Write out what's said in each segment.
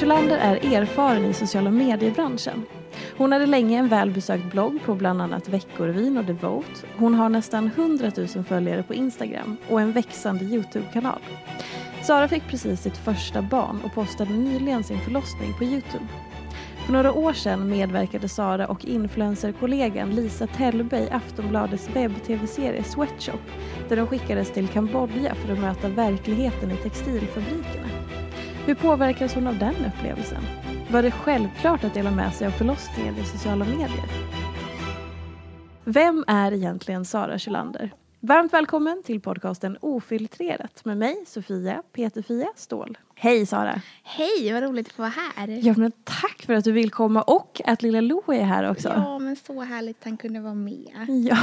Sara är erfaren i sociala mediebranschen. Hon hade länge en välbesökt blogg på bland annat Veckorevyn och Devote. Hon har nästan 100 000 följare på Instagram och en växande Youtube-kanal. Sara fick precis sitt första barn och postade nyligen sin förlossning på Youtube. För några år sedan medverkade Sara och influencerkollegan Lisa Tellberg i Aftonbladets webb-tv-serie Sweatshop där de skickades till Kambodja för att möta verkligheten i textilfabrikerna. Hur påverkades hon av den upplevelsen? Var det självklart att dela med sig av förlossningen i sociala medier? Vem är egentligen Sara Kjellander? Varmt välkommen till podcasten Ofiltrerat med mig, Sofia Peterfia Ståhl. Hej Sara! Hej, vad roligt att få vara här. Ja, men tack för att du vill komma och att lilla Lo är här också. Ja, men så härligt att han kunde vara med. Ja.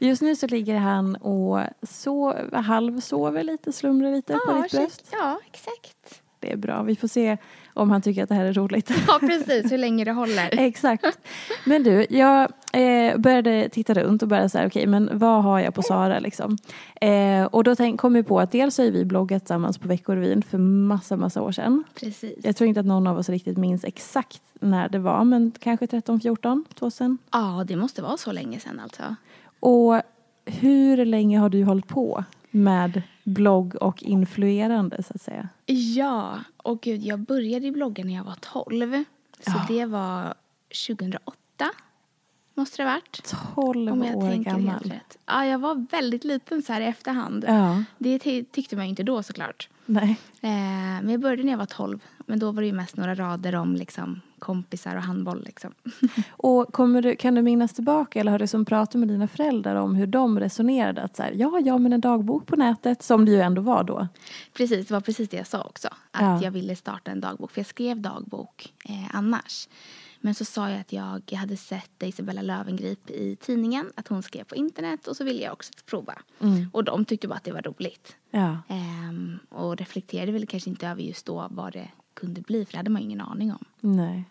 Just nu så ligger han och så, halvsover lite, slumrar lite på ditt bröst. ja, exakt. Det är bra. Vi får se om han tycker att det här är roligt. Ja, precis. Hur länge det håller. Exakt. Men du, jag eh, började titta runt och började säga okej, men vad har jag på Sara liksom? Eh, och då tänk, kom jag på att dels har vi bloggat tillsammans på Veckorevyn för massa, massa år sedan. Precis. Jag tror inte att någon av oss riktigt minns exakt när det var, men kanske 13, 14, 2000. Ja, det måste vara så länge sedan alltså. Och hur länge har du hållit på med blogg och influerande så att säga? Ja, och gud, jag började blogga när jag var 12. Så Ja. det var 2008, måste det ha varit. 12 Om jag år tänker gammal. helt rätt. Ja, jag var väldigt liten så här i efterhand. Ja, Det ty- tyckte man ju inte då såklart. nej. Eh, men jag började när jag var 12. Men då var det ju mest några rader om liksom, kompisar och handboll. Liksom. Och kommer du, kan du minnas tillbaka eller har du som pratat med dina föräldrar om hur de resonerade? Att så här, ja, ja, men en dagbok på nätet, som det ju ändå var då. Precis, det var precis det jag sa också. Att Ja. jag ville starta en dagbok. För jag skrev dagbok eh, annars. Men så sa jag att jag hade sett Isabella Löwengrip i tidningen. Att hon skrev på internet. Och så ville jag också prova. Och de tyckte bara att det var roligt. Ja. Ehm, och reflekterade väl kanske inte över just då vad det kunde bli. För det hade man ingen aning om. Nej.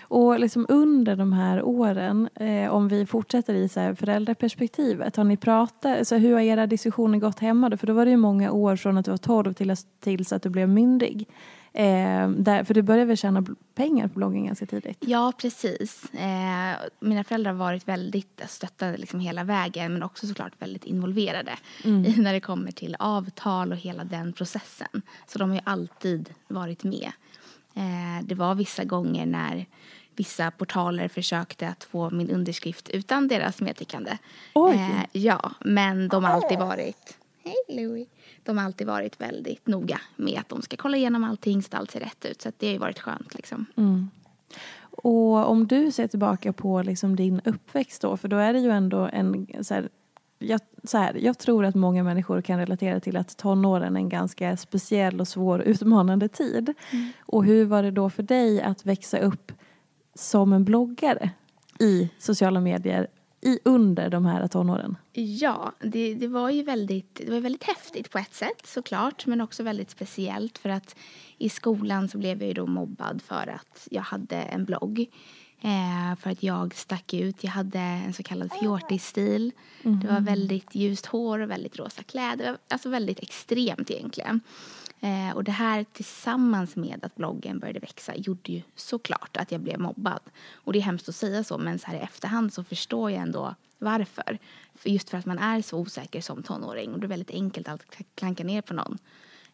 Och liksom under de här åren, eh, om vi fortsätter i så här föräldraperspektivet, har ni pratat, så hur har era diskussioner gått hemma då? För då var det ju många år från att du var 12 till, tills att du blev myndig. Eh, där, för du började väl tjäna pengar på bloggen ganska tidigt? Ja, precis. Eh, mina föräldrar har varit väldigt stöttande liksom hela vägen men också såklart väldigt involverade i när det kommer till avtal och hela den processen. Så de har ju alltid varit med. Eh, det var vissa gånger när vissa portaler försökte att få min underskrift utan deras medtyckande. Oj. Eh, ja, men de har alltid varit Hej Louie. De har alltid varit väldigt noga med att de ska kolla igenom allting så att allt ser rätt ut. Så det har ju varit skönt liksom. Och om du ser tillbaka på liksom din uppväxt då, för då är det ju ändå en så här, jag, så här, jag tror att många människor kan relatera till att tonåren är en ganska speciell och svår utmanande tid. Mm. Och hur var det då för dig att växa upp som en bloggare i sociala medier i under de här tonåren? Ja, det, det var ju väldigt, det var väldigt häftigt på ett sätt såklart men också väldigt speciellt för att i skolan så blev jag ju då mobbad för att jag hade en blogg. Eh, för att jag stack ut. Jag hade en så kallad fjortisstil. Det var väldigt ljust hår och väldigt rosa kläder. Alltså väldigt extremt egentligen. Eh, och det här tillsammans med att bloggen började växa gjorde ju såklart att jag blev mobbad. Och det är hemskt att säga så men så här i efterhand så förstår jag ändå varför. För just för att man är så osäker som tonåring och det är väldigt enkelt att klanka ner på någon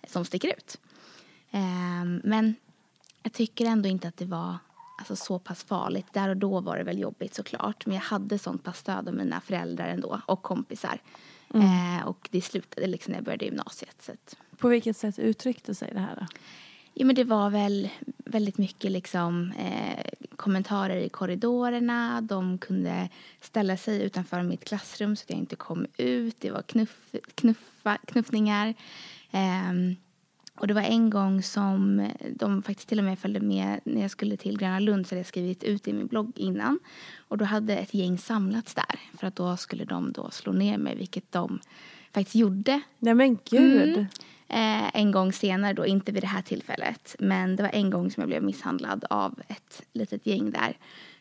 som sticker ut. Eh, men jag tycker ändå inte att det var alltså, så pass farligt. Där och då var det väl jobbigt såklart. Men jag hade sånt pass stöd av mina föräldrar ändå och kompisar. Eh, och det slutade liksom när jag började gymnasiet. Så att, På vilket sätt uttryckte sig det här? Då? Ja, men det var väl väldigt mycket liksom, eh, kommentarer i korridorerna. De kunde ställa sig utanför mitt klassrum så att jag inte kom ut. Det var knuff, knuffa, knuffningar. Ehm, och det var en gång som de faktiskt till och med följde med när jag skulle till Gröna Lund så hade jag skrivit ut i min blogg innan. Och då hade ett gäng samlats där för att då skulle de då slå ner mig vilket de faktiskt gjorde. Nej men gud. Mm. Eh, en gång senare då, inte vid det här tillfället. Men det var en gång som jag blev misshandlad av ett litet gäng där.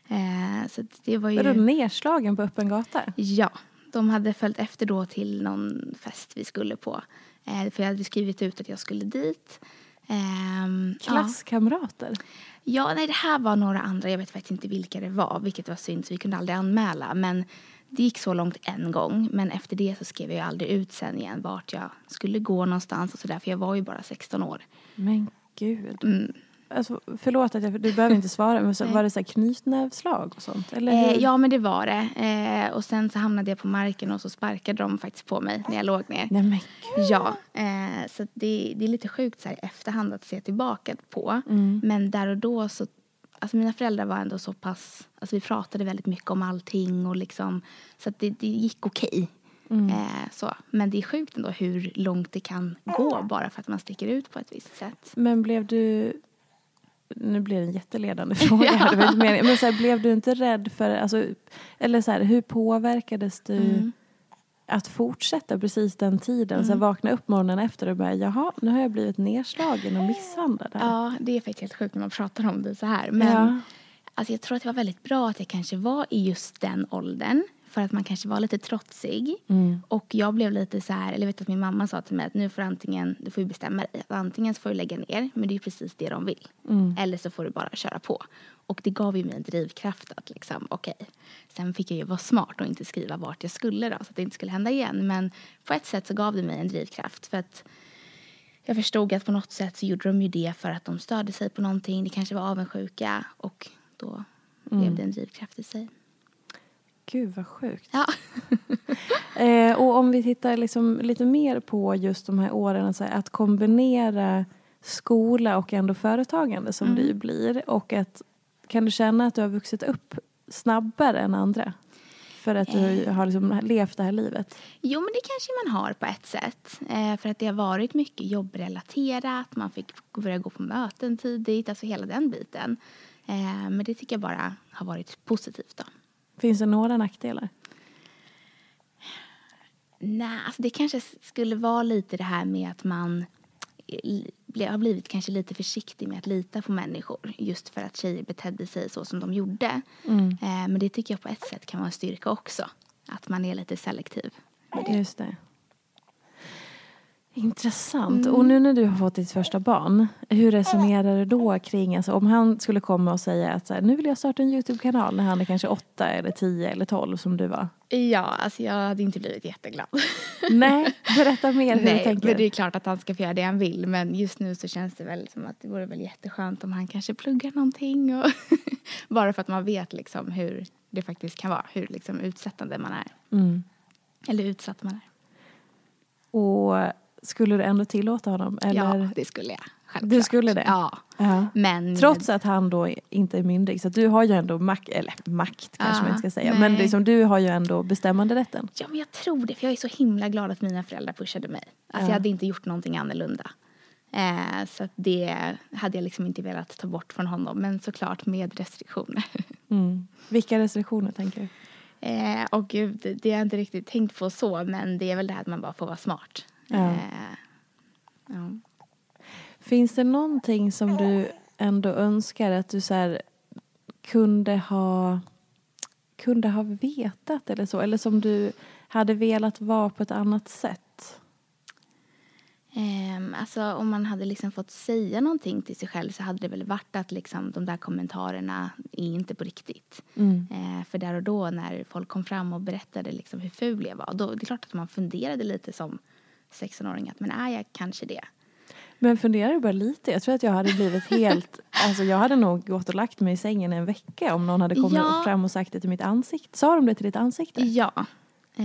Eh, så det var ju... Var du nedslagen på öppen gata? Ja, de hade följt efter då till någon fest vi skulle på. Eh, för jag hade skrivit ut att jag skulle dit. Ja. Klasskamrater? Ja, nej det här var några andra, jag vet faktiskt inte vilka det var, vilket var synd så vi kunde aldrig anmäla. Men det gick så långt en gång, men efter det så skrev jag aldrig ut sen igen vart jag skulle gå någonstans och sådär, för jag var ju bara 16 år. Men gud. Mm. Alltså, förlåt att jag, du behöver inte svara, men så, var det så här knytnävslag och sånt? Eller Eh, ja, men det var det. Eh, och sen så hamnade jag på marken och så sparkade de faktiskt på mig när jag låg ner. Nej men gud. Ja, eh, så det, det är lite sjukt så här efterhand att se tillbaka på. Mm. Men där och då så, alltså mina föräldrar var ändå så pass, alltså vi pratade väldigt mycket om allting och liksom, så att det, det gick okej. Mm. Eh, så. Men det är sjukt ändå hur långt det kan gå bara för att man sticker ut på ett visst sätt. Men blev du... Nu blir det en jätteledande fråga här, det var inte meningen. Men så här, blev du inte rädd för... Alltså, eller så här, hur påverkades du Mm. Att fortsätta precis den tiden? Så här, vakna upp morgonen efter och bara, jaha, nu har jag blivit nedslagen och misshandlad. här. Ja, det är faktiskt helt sjukt när man pratar om det så här. Men Ja. alltså, jag tror att det var väldigt bra att jag kanske var i just den åldern. För att man kanske var lite trotsig. Mm. Och jag blev lite så här, eller vet att min mamma sa till mig att nu får antingen, du får bestämma dig. Antingen så får du lägga ner, men det är precis det de vill. Mm. Eller så får du bara köra på. Och det gav ju mig en drivkraft att liksom, okej. Sen fick jag ju vara smart och inte skriva vart jag skulle då, så att det inte skulle hända igen. Men på ett sätt så gav det mig en drivkraft. För att jag förstod att på något sätt så gjorde de ju det för att de störde sig på någonting. Det kanske var avundsjuka och då blev det en drivkraft i sig. Gud vad sjukt. Ja. Eh, och om vi tittar liksom lite mer på just de här åren, alltså att kombinera skola och ändå företagande som Mm. det ju blir. Och att, kan du känna att du har vuxit upp snabbare än andra? För att du har liksom levt det här livet? Jo, men det kanske man har på ett sätt. Eh, för att det har varit mycket jobbrelaterat. Man fick börja gå på möten tidigt, alltså hela den biten. Eh, men det tycker jag bara har varit positivt då. Finns det några nackdelar? Nej, alltså det kanske skulle vara lite det här med att man har blivit kanske lite försiktig med att lita på människor just för att tjejer betedde sig så som de gjorde. Eh, men det tycker jag på ett sätt kan vara en styrka också. Att man är lite selektiv. Just det. Intressant. Och nu när du har fått ditt första barn, hur resonerar du då kring, alltså om han skulle komma och säga att här, nu vill jag starta en YouTube-kanal när han är kanske åtta eller tio eller tolv som du var? Ja, alltså jag hade inte blivit jätteglad. Nej, berätta mer hur du Nej, tänker. men det är klart att han ska få göra det han vill. Men just nu så känns det väl som att det vore väl jätteskönt om han kanske pluggar någonting. Och Bara för att man vet liksom hur det faktiskt kan vara. Hur liksom utsättande man är. Mm. Eller utsatt man är. Och skulle du ändå tillåta honom? Eller? Ja, det skulle jag. Självklart. Du skulle det? Ja. Ja. Men Trots att han då inte är myndig. Så att du har ju ändå makt, eller makt kanske Ja, man inte ska säga. nej. Men liksom, du har ju ändå bestämmande rätten. Ja, men jag tror det. För jag är så himla glad att mina föräldrar pushade mig. Alltså Ja. jag hade inte gjort någonting annorlunda. Eh, så att det hade jag liksom inte velat ta bort från honom. Men såklart med restriktioner. Mm. Vilka restriktioner tänker du? Eh, och gud, det- det har jag inte riktigt tänkt på så. Men det är väl det här att man bara får vara smart. Ja. Eh, ja. Finns det någonting som du ändå önskar att du så här kunde ha kunde ha vetat eller så? Eller som du hade velat vara på ett annat sätt? Ehm, alltså om man hade liksom fått säga någonting till sig själv så hade det väl varit att liksom de där kommentarerna är inte på riktigt. Mm. Eh, för där och då när folk kom fram och berättade liksom hur ful jag var, då det är klart att man funderade lite som 16-åring att men är jag kanske det? Men funderar du bara lite? Jag tror att jag hade blivit helt... alltså jag hade nog gått och lagt mig i sängen en vecka om någon hade kommit Ja. fram och sagt det till mitt ansikte. Sa de det till ditt ansikte? Ja. Eh,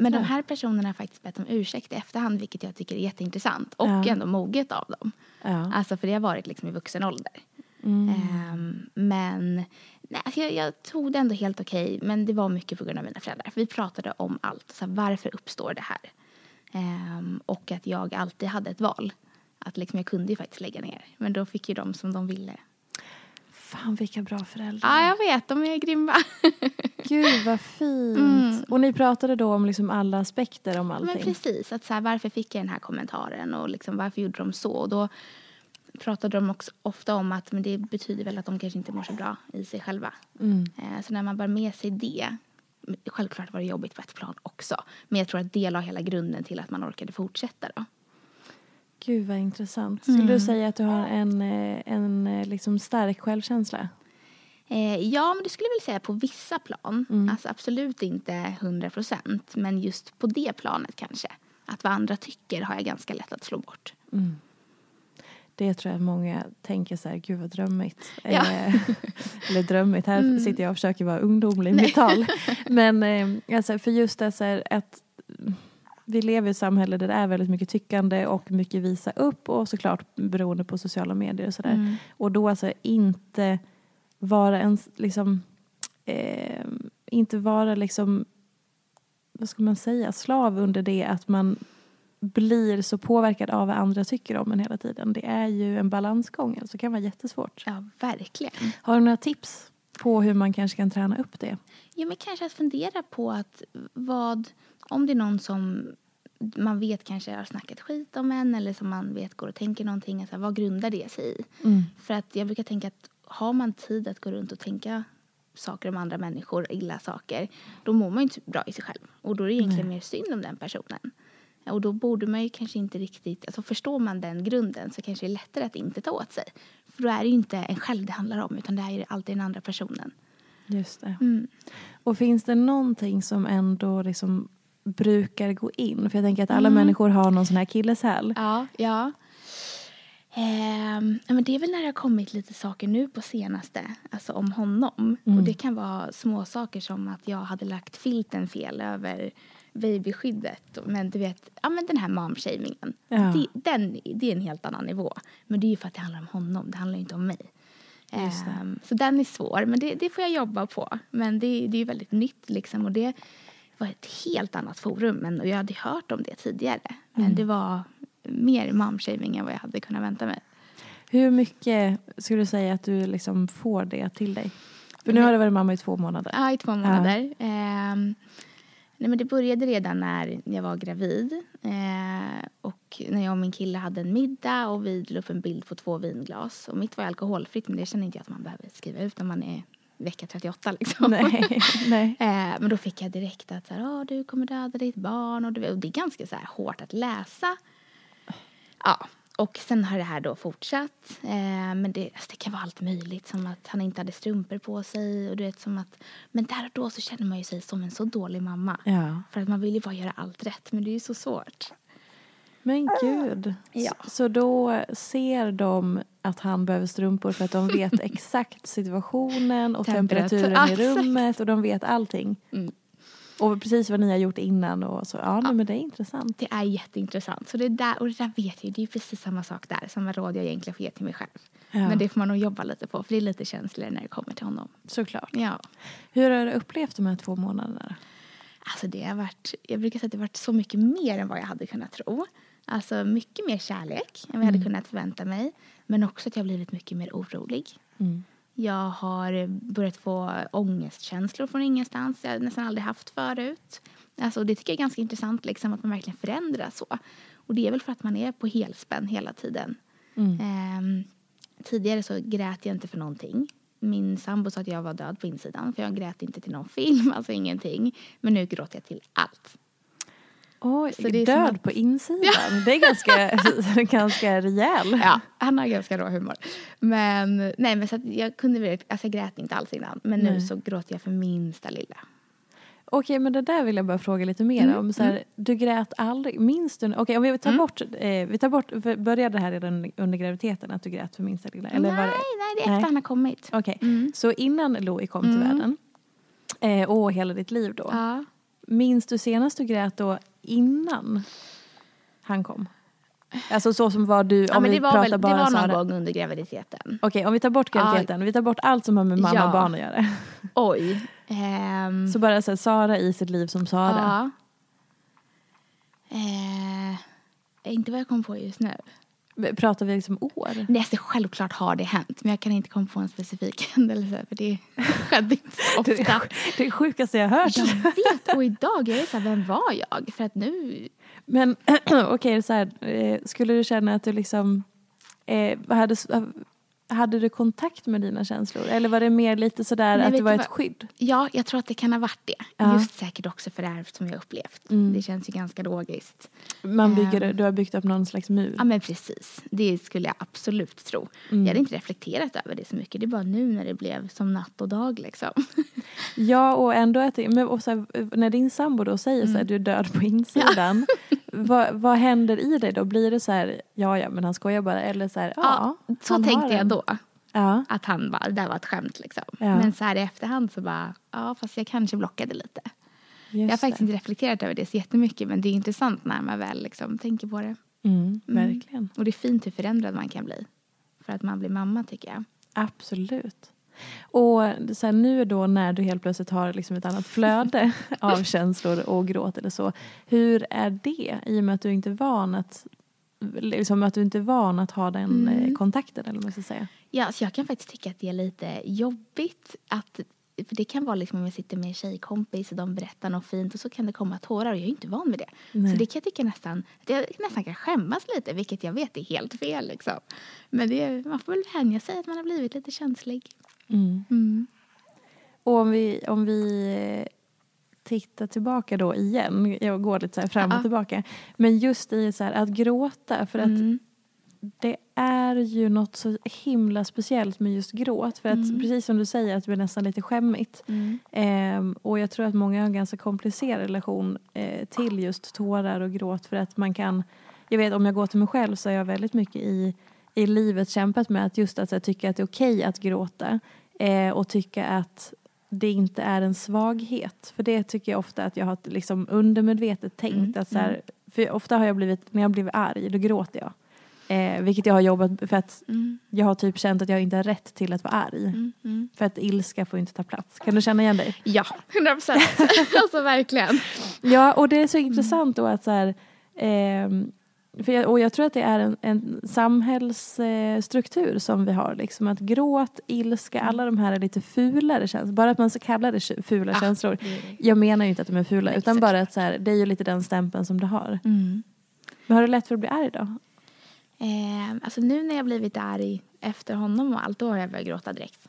men de här personerna har faktiskt bett om ursäkt i efterhand vilket jag tycker är jätteintressant och Ja. ändå moget av dem. Ja. Alltså för det har varit liksom i vuxen ålder. Mm. Ehm, men nej, alltså jag, jag tog det ändå helt okej. Men det var mycket på grund av mina föräldrar. För vi pratade om allt. Så här, varför uppstår det här? Ehm, och att jag alltid hade ett val. Att liksom jag kunde ju faktiskt lägga ner. Men då fick ju de som de ville. Fan vilka bra föräldrar. Ja, jag vet. De är grymma. Gud vad fint. Mm. Och ni pratade då om liksom alla aspekter om allting? Men precis. Att så här, varför fick jag den här kommentaren? Och liksom, varför gjorde de så? Och då pratade de också ofta om att men det betyder väl att de kanske inte mår så bra i sig själva. Mm. Eh, Så när man bar med sig det, självklart var det jobbigt på ett plan också, men jag tror att det la hela grunden till att man orkade fortsätta då. Gud vad intressant. Skulle Mm. du säga att du har en, eh, en eh, liksom stark självkänsla? Eh, ja, men det skulle jag väl säga på vissa plan. Mm. Alltså absolut inte 100 procent, men just på det planet kanske. Att vad andra tycker har jag ganska lätt att slå bort. Det tror jag många tänker så här, gud vad drömmigt. Ja. Eh, eller drömmigt, här Mm. sitter jag och försöker vara ungdomlig i mitt tal. Men eh, alltså, för just det så här, att vi lever i ett samhälle där det är väldigt mycket tyckande och mycket visa upp och såklart beroende på sociala medier och sådär. Mm. Och då alltså inte vara en liksom eh, inte vara liksom vad ska man säga, slav under det att man blir så påverkad av vad andra tycker om en hela tiden. Det är ju en balansgång, alltså det kan vara jättesvårt. Ja, verkligen. Har du några tips på hur man kanske kan träna upp det? Ja, men kanske att fundera på att vad, om det är någon som man vet kanske har snackat skit om en eller som man vet går och tänker någonting, alltså, vad grundar det sig i? För att jag brukar tänka att har man tid att gå runt och tänka saker om andra människor, illa saker, då mår man ju inte bra i sig själv. Och då är det egentligen mer synd om den personen. Och då borde man ju kanske inte riktigt, alltså förstår man den grunden så kanske det är lättare att inte ta åt sig. För då är det ju inte en själv det handlar om utan det är alltid den andra personen. Just det. Mm. Och finns det någonting som ändå liksom brukar gå in? För jag tänker att alla Mm. människor har någon sån här akilleshäl. Ja, ja. Ehm, men det är väl när det har kommit lite saker nu på senaste, alltså om honom. Och det kan vara små saker som att jag hade lagt filten fel över babyskyddet. Men du vet, ja men den här momshamingen. Ja. Det, den, det är en helt annan nivå. Men det är ju för att det handlar om honom, det handlar inte om mig. Ehm, så den är svår, men det, det får jag jobba på. Men det, det är ju väldigt nytt liksom och det var ett helt annat forum. Men, och jag hade hört om det tidigare. Men Mm. det var mer momshaming än vad jag hade kunnat vänta mig. Hur mycket skulle du säga att du liksom får det till dig? För nu har du varit mamma i två månader. Ja, i två månader. Ehm, nej, men det började redan när jag var gravid. Eh, och när jag och min kille hade en middag och vi la upp en bild på två vinglas. Och mitt var alkoholfritt men det känner inte jag att man behöver skriva ut när man är vecka 38 liksom. Nej, nej. Eh, men då fick jag direkt att så här, "Åh, du kommer döda ditt barn. Och, du, vet- och det är ganska så här, hårt att läsa. Ja, och sen har det här då fortsatt. Eh, men det, alltså, det kan vara allt möjligt. Som att han inte hade strumpor på sig. Och du vet, som att, men där och då så känner man ju sig som en så dålig mamma. Ja. För att man vill ju bara göra allt rätt. Men det är ju så svårt. Men gud. Ja. Så, då ser de att han behöver strumpor för att de vet exakt situationen och Temperatur. temperaturen i Ja, exakt. rummet och de vet allting. Och precis vad ni har gjort innan och så. Ja, nej, men det är intressant. Det är jätteintressant. Så det där, och det där vet jag, det är precis samma sak där. Samma råd jag egentligen får ge till mig själv. Ja. Men det får man nog jobba lite på, för det är lite känsligare när det kommer till honom. Såklart. Ja. Hur har du upplevt de här två månaderna? Alltså det har varit, jag brukar säga att det har varit så mycket mer än vad jag hade kunnat tro. Alltså mycket mer kärlek än vad jag hade kunnat förvänta mig. Men också att jag har blivit mycket mer orolig. Jag har börjat få ångestkänslor från ingenstans. Jag har nästan aldrig haft förut. Alltså det tycker jag är ganska intressant liksom, att man verkligen förändras så. Och det är väl för att man är på helspänn hela tiden. Ehm, tidigare så grät jag inte för någonting. Min sambo sa att jag var död på insidan för jag grät inte till någon film, alltså ingenting. Men nu gråter jag till allt. Oj, Så det är död att- på insidan. Det är ganska, ganska rejäl. Ja, han har ganska rå humor. Men, nej, men så jag kunde alltså jag grät inte alls innan. Men nu Nej. så gråter jag för minsta lilla. Okej, men det där vill jag bara fråga lite mer Mm, om. Så här, Du grät aldrig. Minns du? Okej, om vi tar bort, eh, vi tar bort, började det här redan under graviditeten att du grät för minsta lilla? Eller nej, det? nej, det är efter Nej. han har kommit. Okej, Mm. så innan Louie kom till världen eh, och hela ditt liv då. Ja. Minns du senast du grät då innan han kom? Alltså så som var du, om Ja, men vi det var, pratar väl, det bara var någon gång under graviditeten. Okej, om vi tar bort graviditeten, vi tar bort allt som har med mamma Ja. och barn att göra. Oj. Ehm, Så bara så här, Sara i sitt liv som Sara. ja. Eh, inte vad jag kom på just nu. Pratar vi liksom år? Nej, alltså, självklart har det hänt. Men jag kan inte komma på en specifik händelse. För det skedde inte så Det ofta. är det sjukaste jag hört. Jag vet. Och idag är det så här, vem var jag? För att nu... Men okej, så här, eh, skulle du känna att du liksom eh, hade, hade du kontakt med dina känslor? Eller var det mer lite sådär Nej, att det var ett skydd? Ja, jag tror att det kan ha varit det. Ja. Mm. Just säkert också för det här som jag upplevt. Det känns ju ganska logiskt. Man bygger, Ehm. du har byggt upp någon slags mur? Ja men precis, det skulle jag absolut tro. Mm. Jag hade inte reflekterat över det så mycket. Det är bara nu när det blev som natt och dag liksom. Ja, och ändå att det, men och så här, när din sambo då säger så här, du är död på insidan. vad, vad händer i dig då? Blir det så här, ja ja men han skojar bara eller så här, ja. så han har tänkte jag då. Ja. Att han bara, det där var ett skämt liksom. Ja. Men så här i efterhand så bara, ja fast jag kanske blockade lite. jag har Just faktiskt det. inte reflekterat över det så jättemycket men det är intressant när man väl liksom tänker på det. Mm, verkligen. Och det är fint hur förändrad man kan bli. För att man blir mamma tycker jag. Absolut. Och så här, nu då när du helt plötsligt har liksom ett annat flöde av känslor och gråt eller så. Hur är det i och med att du inte är van att, liksom att, du inte är van att ha den eh, kontakten eller vad man ska säga? Ja, så jag kan faktiskt tycka att det är lite jobbigt att för det kan vara liksom om jag sitter med en tjejkompis och de berättar något fint och så kan det komma tårar och jag är inte van vid det. Nej. Så det kan jag tycka nästan, att jag nästan kan skämmas lite vilket jag vet är helt fel liksom. Men det, man får väl vänja sig att man har blivit lite känslig. Mm. Och om vi, om vi tittar tillbaka då igen, jag går lite så fram och Ja. tillbaka. Men just i så här, att gråta, för att Mm. det är ju något så himla speciellt med just gråt. För att precis som du säger, att det blir nästan lite skämmigt. Mm. Ehm, och jag tror att många har en ganska komplicerad relation eh, till just tårar och gråt. För att man kan, jag vet om jag går till mig själv så är jag väldigt mycket i, i livet kämpat med att just att jag tycker att det är okej att gråta. Eh, och tycka att det inte är en svaghet. För det tycker jag ofta att jag har liksom undermedvetet tänkt. Att så här, för ofta har jag blivit, när jag blivit arg, då gråter jag. Eh, vilket jag har jobbat för att jag har typ känt att jag inte har rätt till att vara arg. Mm. För att ilska får inte ta plats. Kan du känna igen dig? Ja, 100 procent. alltså verkligen. Ja, och det är så intressant då att så här, för jag, och jag tror att det är en, en samhällsstruktur som vi har. Liksom, att gråt, ilska, alla de här är lite fulare känslor. Bara att man så kallar det fula Ja, känslor. det. Jag menar ju inte att de är fula, Nej, utan bara att så här, det är ju lite den stämpeln som du har. Mm. Men har du lätt för att bli arg då? Eh, alltså nu när jag blivit arg efter honom och allt, då har jag börjat gråta direkt.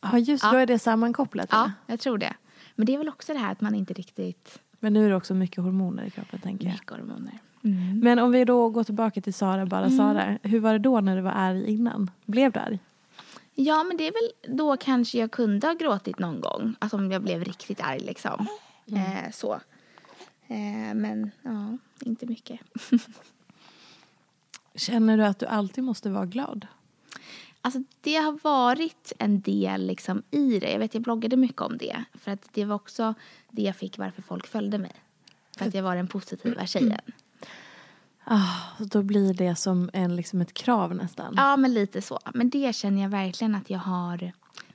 Ja, just Ja. då är det sammankopplat. Ja, jag tror det. Men det är väl också det här att man inte riktigt... Men nu är det också mycket hormoner i kroppen, tänker jag. Mycket hormoner. Men om vi då går tillbaka till Sara, bara Sara. Hur var det då när du var arg innan? Blev du arg? Ja, men det är väl då kanske jag kunde ha gråtit någon gång. Alltså om jag blev riktigt arg liksom. Eh, så. Eh, men ja, inte mycket. Känner du att du alltid måste vara glad? Alltså det har varit en del liksom i det. Jag vet jag bloggade mycket om det. För att det var också det jag fick varför folk följde mig. För att jag var den positiva tjejen. Ah, då blir det som en, liksom ett krav nästan. Ja men lite så. Men det känner jag verkligen att jag har,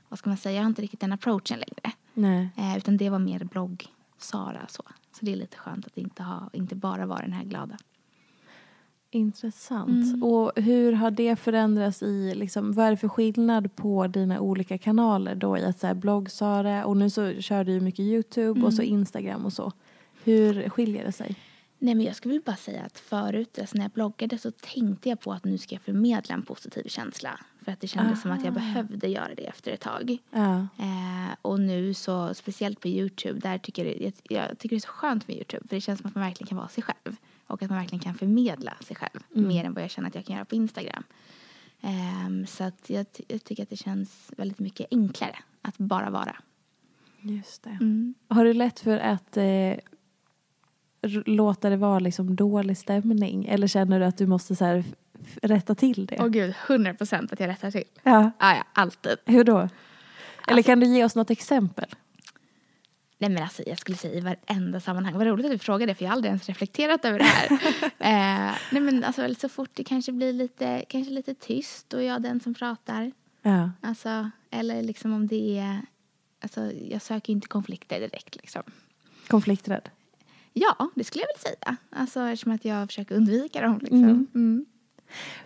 vad ska man säga, jag har inte riktigt den approachen längre. Nej. Eh, utan det var mer blogg Sara så. Så det är lite skönt att inte, ha, inte bara vara den här glada. Intressant. Mm. Och hur har det förändrats i, liksom, vad är det för skillnad på dina olika kanaler då i att så här, blogg Sara och nu så kör du ju mycket Youtube och så Mm. Instagram och så. Hur skiljer det sig? Nej men jag skulle vilja bara säga att förut, alltså när jag bloggade så tänkte jag på att nu ska jag förmedla en positiv känsla. För att det kändes som att jag behövde göra det efter ett tag. Ja. Eh, och nu så, speciellt på Youtube, där tycker jag, jag, jag tycker det är så skönt med Youtube. För det känns som att man verkligen kan vara sig själv. Och att man verkligen kan förmedla sig själv. Mer än vad jag känner att jag kan göra på Instagram. Ehm, så att jag, jag tycker att det känns väldigt mycket enklare att bara vara. Just det. Mm. Har du lätt för att eh, låta det vara liksom dålig stämning? Eller känner du att du måste så här, rätta till det? Åh gud, 100 procent att jag rättar till. Ja. Ja, ja, alltid. Hur då? Eller Alltså- kan du ge oss något exempel? Nej men alltså jag skulle säga i varenda sammanhang. Vad roligt att du frågade för jag har aldrig ens reflekterat över det här. eh, nej men alltså så fort det kanske blir lite, kanske lite tyst och jag är den som pratar. Ja. Alltså, eller liksom om det är, alltså jag söker inte konflikter direkt liksom. Konflikträdd? Ja, det skulle jag väl säga. Alltså eftersom att jag försöker undvika dem liksom. Mm.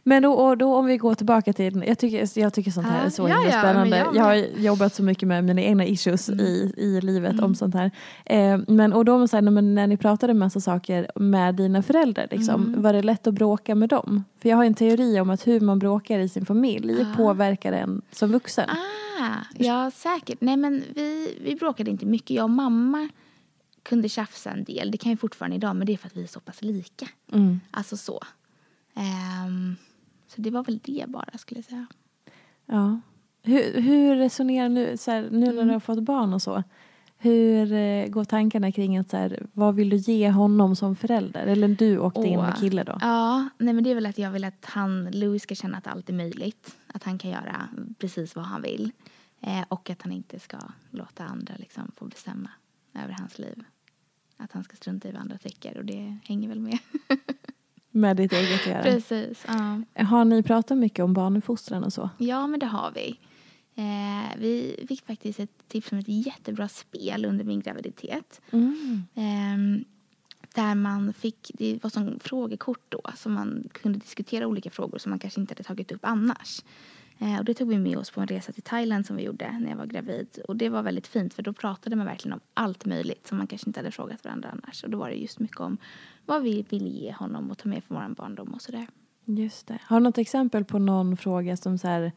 Men då, och då om vi går tillbaka till, jag tycker, jag tycker sånt här Ja, är så ja, himla ja, spännande. men jag har. Mm. jobbat så mycket med mina egna issues i, i livet om sånt här. Eh, men och då så här, när, ni pratade massa saker med dina föräldrar, liksom, Mm. var det lätt att bråka med dem? För jag har en teori om att hur man bråkar i sin familj påverkar en som vuxen. Ah, ja säkert. Nej men vi, vi bråkade inte mycket. Jag och mamma kunde tjafsa en del. Det kan ju fortfarande idag men det är för att vi är så pass lika. Mm. Alltså så. Ehm, så det var väl det bara skulle jag säga. Ja. Hur, hur resonerar nu, så här, nu när Mm. du har fått barn och så? Hur eh, går tankarna kring att så här, vad vill du ge honom som förälder? Eller du åkte in med Åh. kille då? Ja, nej men det är väl att jag vill att han, Louis ska känna att allt är möjligt. Att han kan göra precis vad han vill. Eh, och att han inte ska låta andra liksom få bestämma över hans liv. Att han ska strunta i vad andra tycker och det hänger väl med. Med ditt eget att göra? precis, ja. Har ni pratat mycket om barnuppfostran och så? Ja, men det har vi. Eh, vi fick faktiskt ett tips om ett jättebra spel under min graviditet. Eh, där man fick, det var som frågekort då, så man kunde diskutera olika frågor som man kanske inte hade tagit upp annars. Eh, och det tog vi med oss på en resa till Thailand som vi gjorde när jag var gravid. Och det var väldigt fint för då pratade man verkligen om allt möjligt som man kanske inte hade frågat varandra annars. Och då var det just mycket om vad vi ville ge honom och ta med från vår barndom och sådär. Just det. Har du något exempel på någon fråga som så här,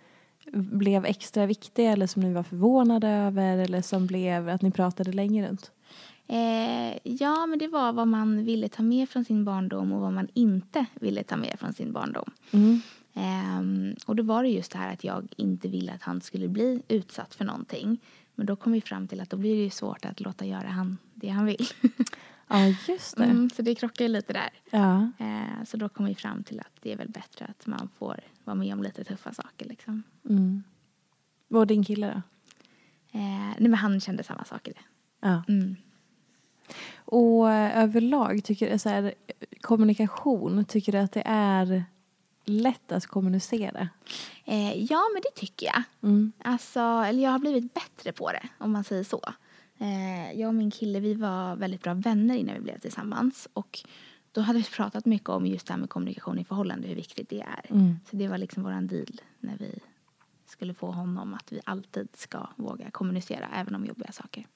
blev extra viktig eller som ni var förvånade över eller som blev att ni pratade länge runt? Eh, ja, men det var vad man ville ta med från sin barndom och vad man inte ville ta med från sin barndom. Ehm, och då var det just det här att jag inte ville att han skulle bli utsatt för någonting. Men då kom vi fram till att då blir det ju svårt att låta göra han det han vill. Ja, just det. Mm, så det krockar ju lite där. Ja. Eh, så då kom vi fram till att det är väl bättre att man får vara med om lite tuffa saker. Liksom. Mm. Vad din kille då? Eh, nej, men han kände samma sak i det. Ja. Mm. Och eh, överlag, tycker så här, kommunikation, tycker du att det är lätt att kommunicera? Eh, ja, men det tycker jag. Mm. Alltså, eller jag har blivit bättre på det, om man säger så. Eh, jag och min kille, vi var väldigt bra vänner innan vi blev tillsammans. Och då hade vi pratat mycket om just det här med kommunikation i förhållande, hur viktigt det är. Mm. Så det var liksom våran deal när vi skulle få honom att vi alltid ska våga kommunicera, även om jobbiga saker.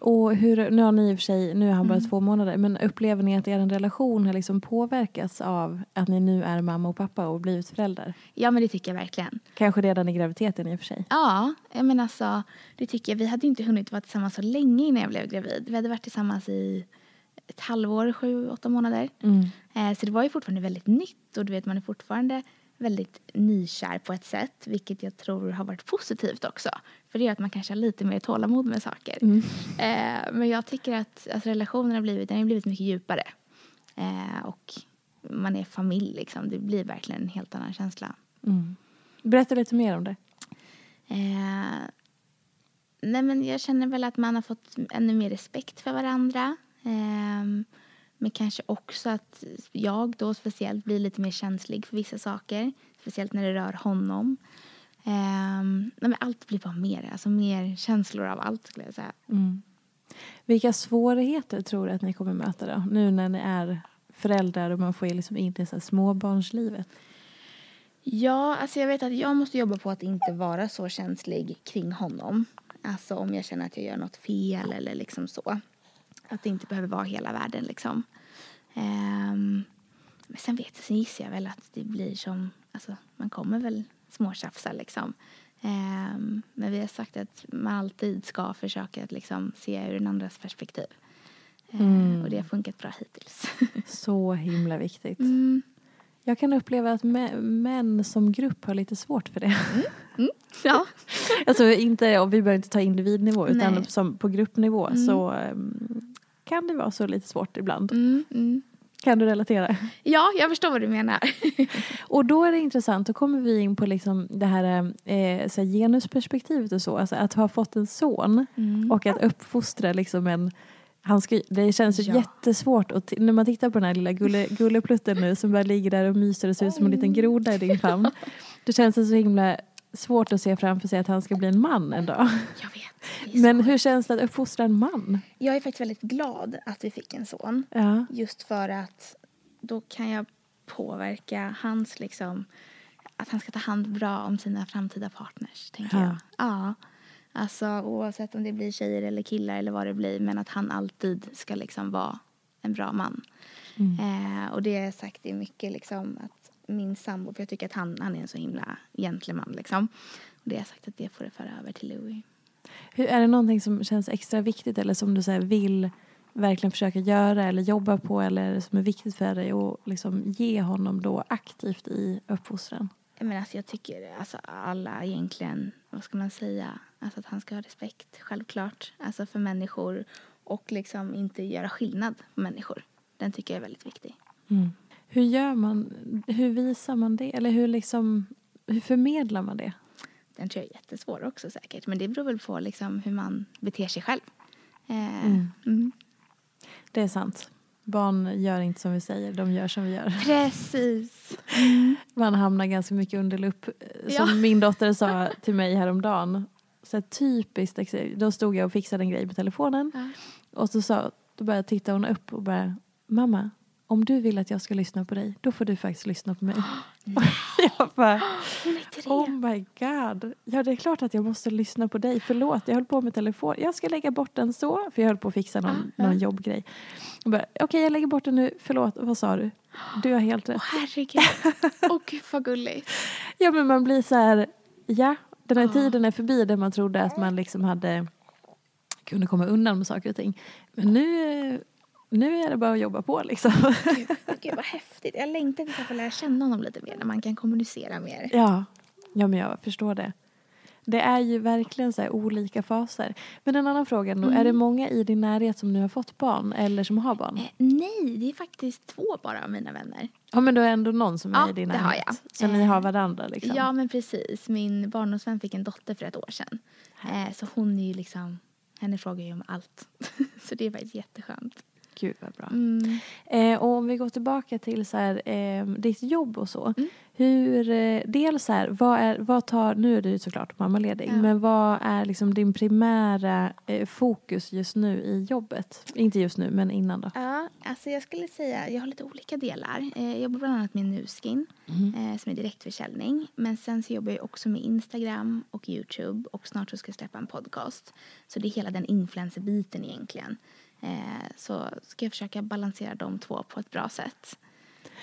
Och hur, nu har ni i och för sig, nu är han bara två månader, men upplever ni att er relation har liksom påverkats av att ni nu är mamma och pappa och blivit föräldrar? Ja, men det tycker jag verkligen. Kanske redan i graviditeten i och för sig. Ja, menar alltså, det tycker jag. Vi hade inte hunnit vara tillsammans så länge innan jag blev gravid. Vi hade varit tillsammans i ett halvår, sju, åtta månader. Eh, så det var ju fortfarande väldigt nytt och du vet man är fortfarande väldigt nykär på ett sätt, vilket jag tror har varit positivt också. För det gör att man kanske har lite mer tålamod med saker. Eh, men jag tycker att alltså, relationen har blivit, den har blivit mycket djupare. Eh, och man är familj liksom, det blir verkligen en helt annan känsla. Berätta lite mer om det. Eh, nej men jag känner väl att man har fått ännu mer respekt för varandra. Eh, men kanske också att jag då speciellt blir lite mer känslig för vissa saker. Speciellt när det rör honom. Nej men allt blir bara mer, alltså mer känslor av allt skulle jag säga. Mm. Vilka svårigheter tror du att ni kommer möta då? Nu när ni är föräldrar och man får liksom in i så småbarnslivet. Ja, alltså jag vet att jag måste jobba på att inte vara så känslig kring honom. Alltså om jag känner att jag gör något fel eller liksom så. Att det inte behöver vara hela världen liksom. Um, men sen vet jag, sen gissar jag väl att det blir som, alltså man kommer väl småtjafsa liksom. Um, men vi har sagt att man alltid ska försöka att liksom se ur den andras perspektiv. Ehm, mm. Och det har funkat bra hittills. så himla viktigt. Mm. Jag kan uppleva att män som grupp har lite svårt för det. Mm. Mm. Ja. alltså inte, och vi behöver inte ta individnivå utan som på gruppnivå mm. så kan det vara så lite svårt ibland. Mm, mm. Kan du relatera? Ja, jag förstår vad du menar. och då är det intressant, då kommer vi in på liksom det här, eh, så här genusperspektivet och så. Alltså att ha fått en son mm. och att uppfostra liksom en han ska, det känns ja. jättesvårt och när man tittar på den här lilla gulle, gulleplutten nu som bara ligger där och myser och ser ut som en liten groda i din famn. Då känns det så himla svårt att se framför sig att han ska bli en man en dag. Jag vet. Men hur känns det att uppfostra en man? Jag är faktiskt väldigt glad att vi fick en son. Ja. Just för att då kan jag påverka hans liksom att han ska ta hand bra om sina framtida partners, tänker ja. jag. Ja. Alltså oavsett om det blir tjejer eller killar eller vad det blir. Men att han alltid ska liksom vara en bra man. Mm. Eh, och det har jag sagt är mycket liksom att min sambo, för jag tycker att han, han är en så himla gentleman liksom. Och det har jag sagt att det får det föra över till Louis. Hur, är det någonting som känns extra viktigt eller som du så vill verkligen försöka göra eller jobba på eller som är viktigt för dig att liksom ge honom då aktivt i uppfostran? Men alltså jag tycker alltså alla egentligen, vad ska man säga, alltså att han ska ha respekt självklart, alltså för människor och liksom inte göra skillnad på människor. Den tycker jag är väldigt viktig. Mm. Hur gör man, hur visar man det eller hur liksom, hur förmedlar man det? Den tror jag är jättesvår också säkert, men det beror väl på liksom hur man beter sig själv. Eh, mm. Mm. Det är sant. Barn gör inte som vi säger, de gör som vi gör. Precis. Mm. Man hamnar ganska mycket under lupp. Som ja. min dotter sa till mig häromdagen. Så typiskt, då stod jag och fixade en grej på telefonen. Ja. Och så sa, då började titta hon upp och bara, mamma, om du vill att jag ska lyssna på dig, då får du faktiskt lyssna på mig. jag bara, oh my god. Ja, det är klart att jag måste lyssna på dig. Förlåt, jag höll på med telefon. Jag ska lägga bort den så, för jag höll på att fixa någon, ah, någon jobbgrej. Okej, okay, jag lägger bort den nu. Förlåt, vad sa du? Du har helt rätt. Åh, oh, herregud. Åh, oh, gud vad gulligt. Ja, men man blir så här, ja, den här oh. tiden är förbi där man trodde att man liksom hade kunde komma undan med saker och ting. Men nu nu är det bara att jobba på liksom. Gud, gud vad häftigt. Jag längtar tills jag får lära känna honom lite mer när man kan kommunicera mer. Ja, ja men jag förstår det. Det är ju verkligen så olika faser. Men en annan fråga mm. är det många i din närhet som nu har fått barn eller som har barn? Eh, nej, det är faktiskt två bara av mina vänner. Ja men då är ändå någon som ja, är i din närhet? Ja, det har jag. Så eh, ni har varandra liksom? Ja men precis. Min barndomsvän fick en dotter för ett år sedan. Eh, så hon är ju liksom, henne frågar ju om allt. så det är faktiskt jätteskönt. Gud vad bra. Mm. Eh, och om vi går tillbaka till så här, eh, ditt jobb och så. Mm. Hur, eh, dels så här, vad, är, vad tar, nu är du såklart mammaledig, ja. men vad är liksom din primära eh, fokus just nu i jobbet? Inte just nu, men innan då? Ja, alltså jag skulle säga, jag har lite olika delar. Eh, jag jobbar bland annat med Nuskin, mm. Eh, som är direktförsäljning. Men sen så jobbar jag också med Instagram och Youtube och snart så ska jag släppa en podcast. Så det är hela den influencerbiten egentligen. Eh, så ska jag försöka balansera de två på ett bra sätt.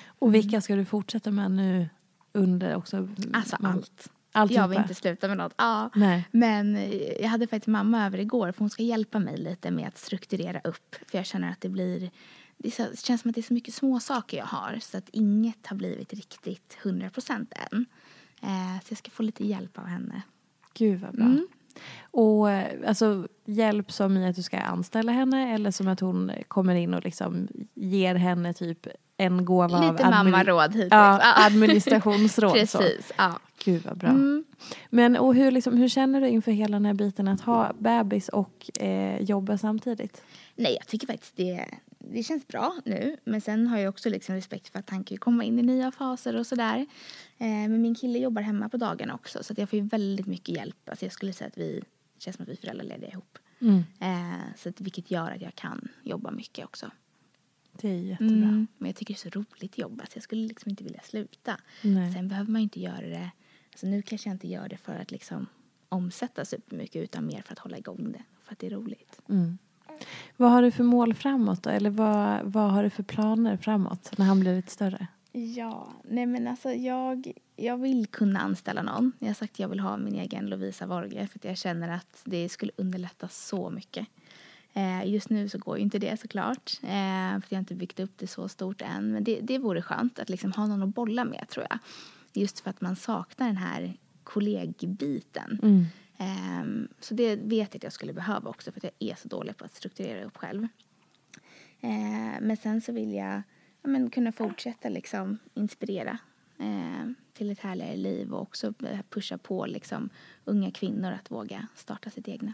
Och vilka ska du fortsätta med nu under också? Alltså man, allt. Alltihopa. Jag vill inte sluta med något. Ja. Nej. Men jag hade faktiskt mamma över igår för hon ska hjälpa mig lite med att strukturera upp. För jag känner att det blir det, så, det känns som att det är så mycket små saker jag har så att inget har blivit riktigt 100% än. Eh, så jag ska få lite hjälp av henne. Gud vad bra. Mm. Och alltså hjälp som i att du ska anställa henne eller som att hon kommer in och liksom ger henne typ en gåva av Lite mammaråd hittills. ja, administrationsråd. så. Precis, ja. Gud vad bra. Mm. Men och hur, liksom, hur känner du inför hela den här biten att ha bebis och eh, jobba samtidigt? Nej, jag tycker faktiskt det, det känns bra nu. Men sen har jag också liksom respekt för att han kan komma in i nya faser och sådär. Eh, men min kille jobbar hemma på dagarna också så att jag får väldigt mycket hjälp. Alltså jag skulle säga att vi, det känns som att vi är föräldralediga ihop. Eh, så att, vilket gör att jag kan jobba mycket också. Det är jättebra. Mm. Men jag tycker det är så roligt jobb så jag skulle liksom inte vilja sluta. Nej. Sen behöver man ju inte göra det, alltså nu kanske jag inte gör det för att liksom omsätta supermycket utan mer för att hålla igång det. För att det är roligt. Vad har du för mål framåt då? Eller vad, vad har du för planer framåt när han blir lite större? Ja, nej men alltså jag, jag vill kunna anställa någon. Jag har sagt att jag vill ha min egen Lovisa Vorge för att jag känner att det skulle underlätta så mycket. Eh, just nu så går ju inte det såklart eh, för jag har inte byggt upp det så stort än. Men det, det vore skönt att liksom ha någon att bolla med tror jag. Just för att man saknar den här kollegbiten. Um, så det vet jag att jag skulle behöva också för att jag är så dålig på att strukturera upp själv. Uh, men sen så vill jag ja, men kunna fortsätta liksom inspirera uh, till ett härligare liv och också pusha på liksom unga kvinnor att våga starta sitt egna.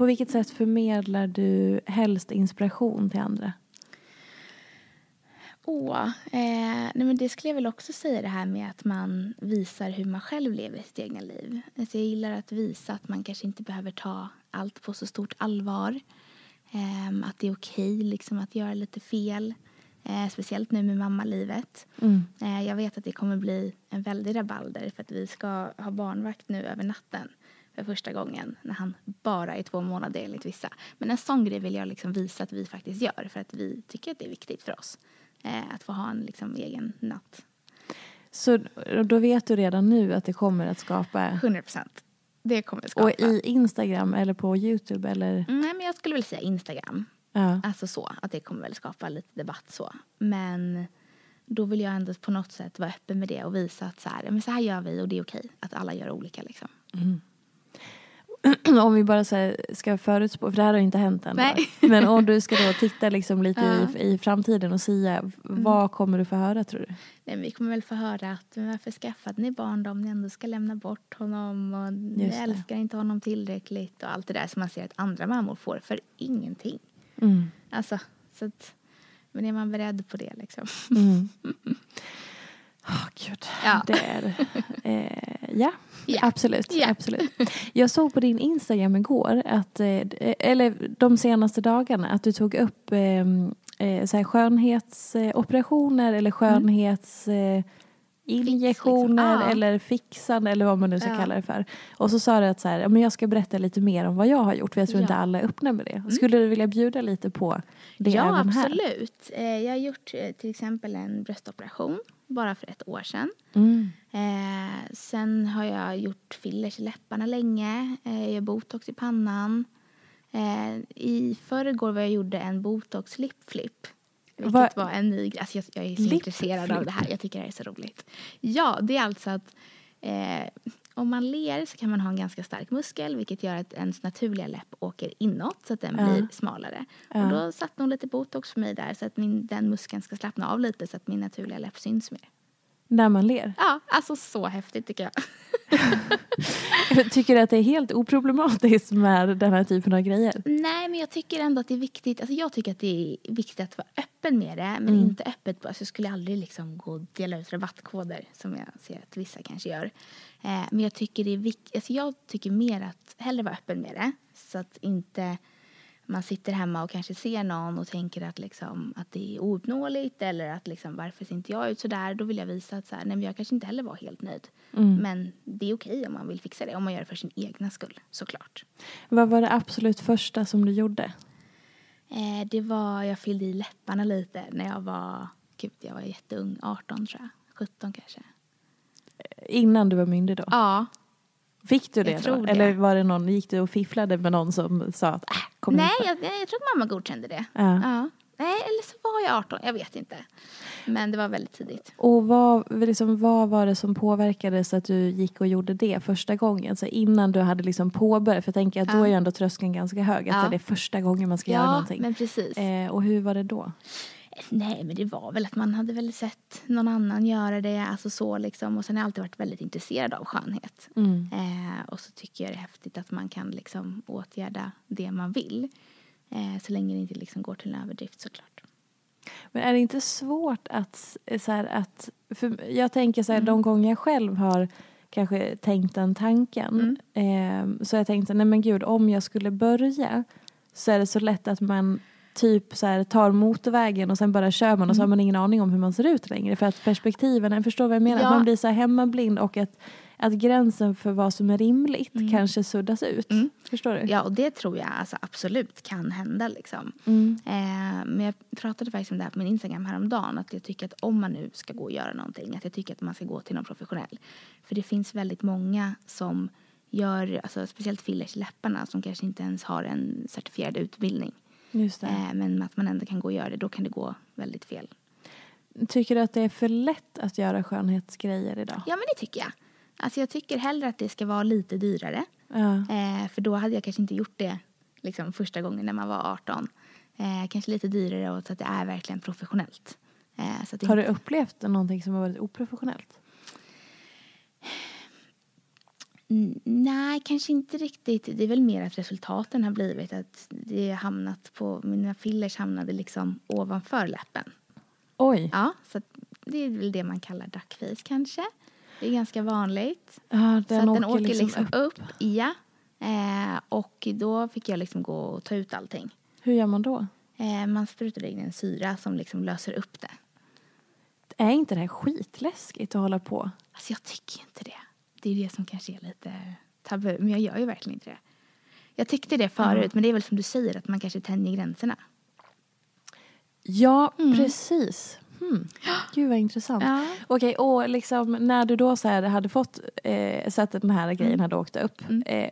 På vilket sätt förmedlar du helst inspiration till andra? Åh, eh, nej men det skulle jag väl också säga det här med att man visar hur man själv lever sitt egna liv. Alltså jag gillar att visa att man kanske inte behöver ta allt på så stort allvar. Eh, att det är okej liksom att göra lite fel. Eh, speciellt nu med mammalivet. Mm. Eh, jag vet att det kommer bli en väldig rabalder för att vi ska ha barnvakt nu över natten för första gången när han bara är två månader enligt vissa. Men en sån grej vill jag liksom visa att vi faktiskt gör för att vi tycker att det är viktigt för oss eh, att få ha en liksom egen natt. Så då vet du redan nu att det kommer att skapa... 100 procent. Det kommer att skapa. Och i Instagram eller på Youtube eller? Mm, Nej, men jag skulle väl säga Instagram. Ja. Alltså så, att det kommer väl skapa lite debatt så. Men då vill jag ändå på något sätt vara öppen med det och visa att så här, men så här gör vi och det är okej att alla gör olika liksom. om vi bara så ska förutspå, för det här har ju inte hänt än. Men om du ska då titta liksom lite Ja. i, i framtiden och säga, vad kommer du få höra tror du? Nej, vi kommer väl få höra att varför skaffade ni barn då om ni ändå ska lämna bort honom och ni Just det. älskar inte honom tillräckligt och allt det där som man ser att andra mammor får för ingenting. Mm. Alltså, så att, men är man beredd på det liksom? Mm. Åh, gud. Ja. Det är, eh, ja, Ja. absolut. Ja. absolut. Jag såg på din Instagram igår, att, eh, eller de senaste dagarna, att du tog upp eh, eh, så här skönhetsoperationer eller skönhets... Eh, injektioner liksom. Ja. eller fixande eller vad man nu ska Ja. kalla det för. Och så sa du att så här, ja, men jag ska berätta lite mer om vad jag har gjort för jag tror Ja. inte alla är öppna med det. Skulle du vilja bjuda lite på det ja, även här? absolut. Eh, Jag har gjort eh, till exempel en bröstoperation bara för ett år sedan. Mm. Eh, sen har jag gjort fillers i läpparna länge. Eh, jag gör botox i pannan. Eh, I förrgår var jag gjorde en botox lip flip. Vilket Vad- var en ny grej. Alltså jag, jag är så Lip intresserad av det här. Jag tycker det här är så roligt. Ja, det är alltså att eh, om man ler så kan man ha en ganska stark muskel vilket gör att ens naturliga läpp åker inåt så att den Ja. blir smalare. Ja. Och då satte hon lite botox för mig där så att min, den muskeln ska slappna av lite så att min naturliga läpp syns mer. När man ler. Ja, alltså så häftigt tycker jag. Tycker du att det är helt oproblematiskt med den här typen av grejer? Nej, men jag tycker ändå att det är viktigt. Alltså jag tycker att det är viktigt att vara öppen med det, men Mm. inte öppet. Alltså jag skulle aldrig liksom gå och dela ut rabattkoder som jag ser att vissa kanske gör. Eh, men jag tycker det är. Alltså jag tycker mer att hellre vara öppen med det så att inte man sitter hemma och kanske ser någon och tänker att, liksom, att det är ouppnåeligt eller att liksom, varför ser inte jag ut så där? Då vill jag visa att så här, nej, men jag kanske inte heller var helt nöjd. Mm. Men det är okej om man vill fixa det, om man gör det för sin egna skull såklart. Vad var det absolut första som du gjorde? Eh, det var, jag fyllde i läpparna lite när jag var, gud jag var jätteung, 18 tror jag, 17 kanske. Innan du var myndig då? Ja. Fick du det Jag då? det. Eller var det någon, gick du och fifflade med någon som sa att äh, kom Nej, då?" jag, jag tror att mamma godkände det. Ja. Nej, eller så var jag 18, jag vet inte. Men det var väldigt tidigt. Och vad, liksom, vad var det som påverkade så att du gick och gjorde det första gången? Så innan du hade liksom påbörjat, för jag tänker att då Ja. är ju ändå tröskeln ganska hög. Att Ja. det är första gången man ska göra Ja, någonting. men precis. Eh, och hur var det då? Nej, men det var väl att man hade väl sett någon annan göra det, alltså så liksom. Och sen har jag alltid varit väldigt intresserad av skönhet. Mm. Eh, och så tycker jag det är häftigt att man kan liksom åtgärda det man vill. Eh, så länge det inte liksom går till en överdrift såklart. Men är det inte svårt att, eh, så här, att för jag tänker så här, Mm. de gånger jag själv har kanske tänkt den tanken. Mm. Eh, så jag tänkte, nej men gud, om jag skulle börja så är det så lätt att man typ så här, tar motorvägen och sen bara kör man och så har man ingen aning om hur man ser ut längre. För att perspektiven, jag förstår vad jag menar, Ja. att man blir så här hemmablind och att, att gränsen för vad som är rimligt kanske suddas ut. Förstår du? Ja, och det tror jag alltså, absolut kan hända. Liksom. Mm. Eh, men jag pratade faktiskt om det här på min Instagram häromdagen. Att jag tycker att om man nu ska gå och göra någonting, att jag tycker att man ska gå till någon professionell. För det finns väldigt många som gör, alltså, speciellt fillers i läpparna, som kanske inte ens har en certifierad utbildning. Just det. Eh, men att man ändå kan gå och göra det, då kan det gå väldigt fel. Tycker du att det är för lätt att göra skönhetsgrejer idag? Ja, men det tycker jag. Alltså jag tycker hellre att det ska vara lite dyrare. Ja. Eh, för då hade jag kanske inte gjort det liksom, första gången när man var 18. Eh, kanske lite dyrare och så att det är verkligen professionellt. Eh, Har du inte- upplevt någonting som har varit oprofessionellt? Nej, kanske inte riktigt. Det är väl mer att resultaten har blivit att det hamnat på, mina fillers hamnade liksom ovanför läppen. Oj. Ja, så att det är väl det man kallar duckface kanske. Det är ganska vanligt. Ja, så den att den åker åker liksom liksom, upp. upp. Ja. Eh, och då fick jag liksom gå och ta ut allting. Hur gör man då? Eh, man sprutar in en syra som liksom löser upp det. Är inte det här skitläskigt att hålla på? Alltså jag tycker inte det. Det är det som kanske är lite tabu. Men jag gör ju verkligen inte det. Jag tyckte det förut, men det är väl som du säger att man kanske tänjer gränserna. Ja, precis. Hmm. Gud vad intressant. Ja. Okej, och liksom när du då så här hade fått, eh, sett att den här grejen hade åkt upp. Eh,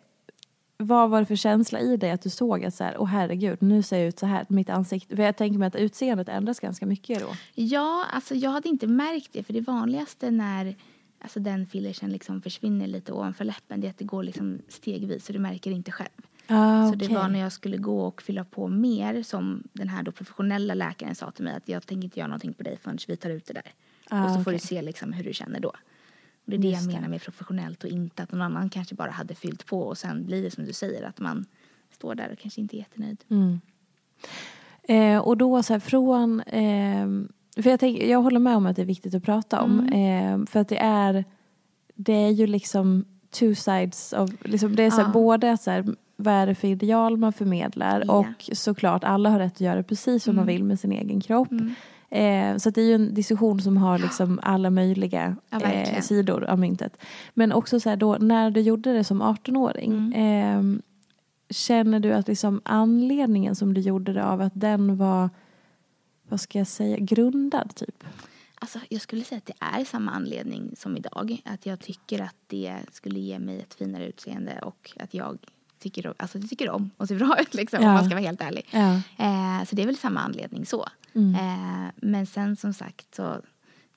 vad var det för känsla i dig att du såg att så här, åh herregud, nu ser jag ut så här, mitt ansikte. För jag tänker mig att utseendet ändras ganska mycket då. Ja, alltså jag hade inte märkt det. För det vanligaste när alltså den fillersen liksom försvinner lite ovanför läppen. Det är att det går liksom stegvis så du märker inte själv. Ah, Så det var när jag skulle gå och fylla på mer som den här då professionella läkaren sa till mig att jag tänker inte göra någonting på dig förrän vi tar ut det där. Ah, och så får okej. du se liksom hur du känner då. Och det är det Just jag det. menar med professionellt och inte att någon annan kanske bara hade fyllt på och sen blir det som du säger att man står där och kanske inte är jättenöjd. Mm. Eh, och då så här från, ehm, för jag, tänker, jag håller med om att det är viktigt att prata om. Mm. Eh, för att det är, det är ju liksom two sides of, liksom det är så här, Ja. både att så här, vad är det för ideal man förmedlar Ja. och såklart alla har rätt att göra precis man Mm. vill med sin egen kropp. Mm. Eh, så det är ju en diskussion som har liksom alla möjliga Ja, eh, sidor av myntet. Men också så här då, när du gjorde det som 18-åring, Mm. eh, känner du att liksom anledningen som du gjorde det av att den var, vad ska jag säga, grundad typ? Alltså, jag skulle säga att det är samma anledning som idag. Att jag tycker att det skulle ge mig ett finare utseende och att jag tycker, om- alltså, tycker om att se bra ut liksom, Ja. om man ska vara helt ärlig. Ja. Eh, så det är väl samma anledning så. Mm. Eh, men sen som sagt så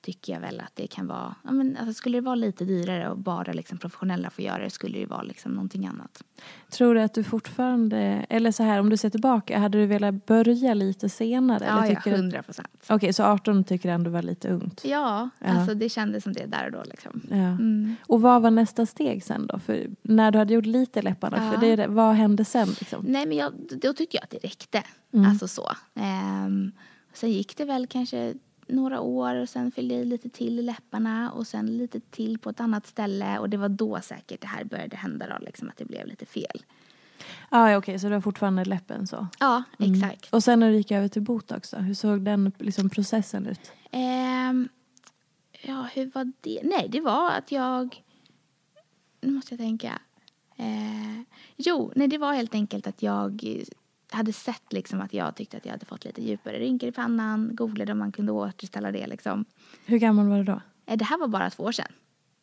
tycker jag väl att det kan vara, ja, men, alltså, skulle det vara lite dyrare och bara liksom, professionella får göra det skulle det vara liksom, någonting annat. Tror du att du fortfarande, eller så här om du ser tillbaka, hade du velat börja lite senare? Ja, eller ja, tycker du- 100 procent. Okej, så 18 tycker du ändå var lite ungt? Ja, Ja. alltså det kändes som det där och då liksom. Ja. Mm. Och vad var nästa steg sen då? För när du hade gjort lite läpparna, Ja. för det, vad hände sen liksom? Nej men jag, då tyckte jag att det räckte. Mm. Alltså så. Ehm, sen gick det väl kanske några år och sen fyllde jag i lite till i läpparna och sen lite till på ett annat ställe och det var då säkert det här började hända då liksom att det blev lite fel. Ah, ja, okej, så det var fortfarande läppen så? Ja, Mm. exakt. Och sen när du gick över till botox då, hur såg den liksom, processen ut? Ehm, ja, hur var det? Nej, det var att jag... Nu måste jag tänka. Eh, jo, nej, det var helt enkelt att jag eh, hade sett liksom att jag tyckte att jag hade fått lite djupare rynkor i pannan. Googlade om man kunde återställa det liksom. Hur gammal var du då? Eh, det här var bara två år sedan.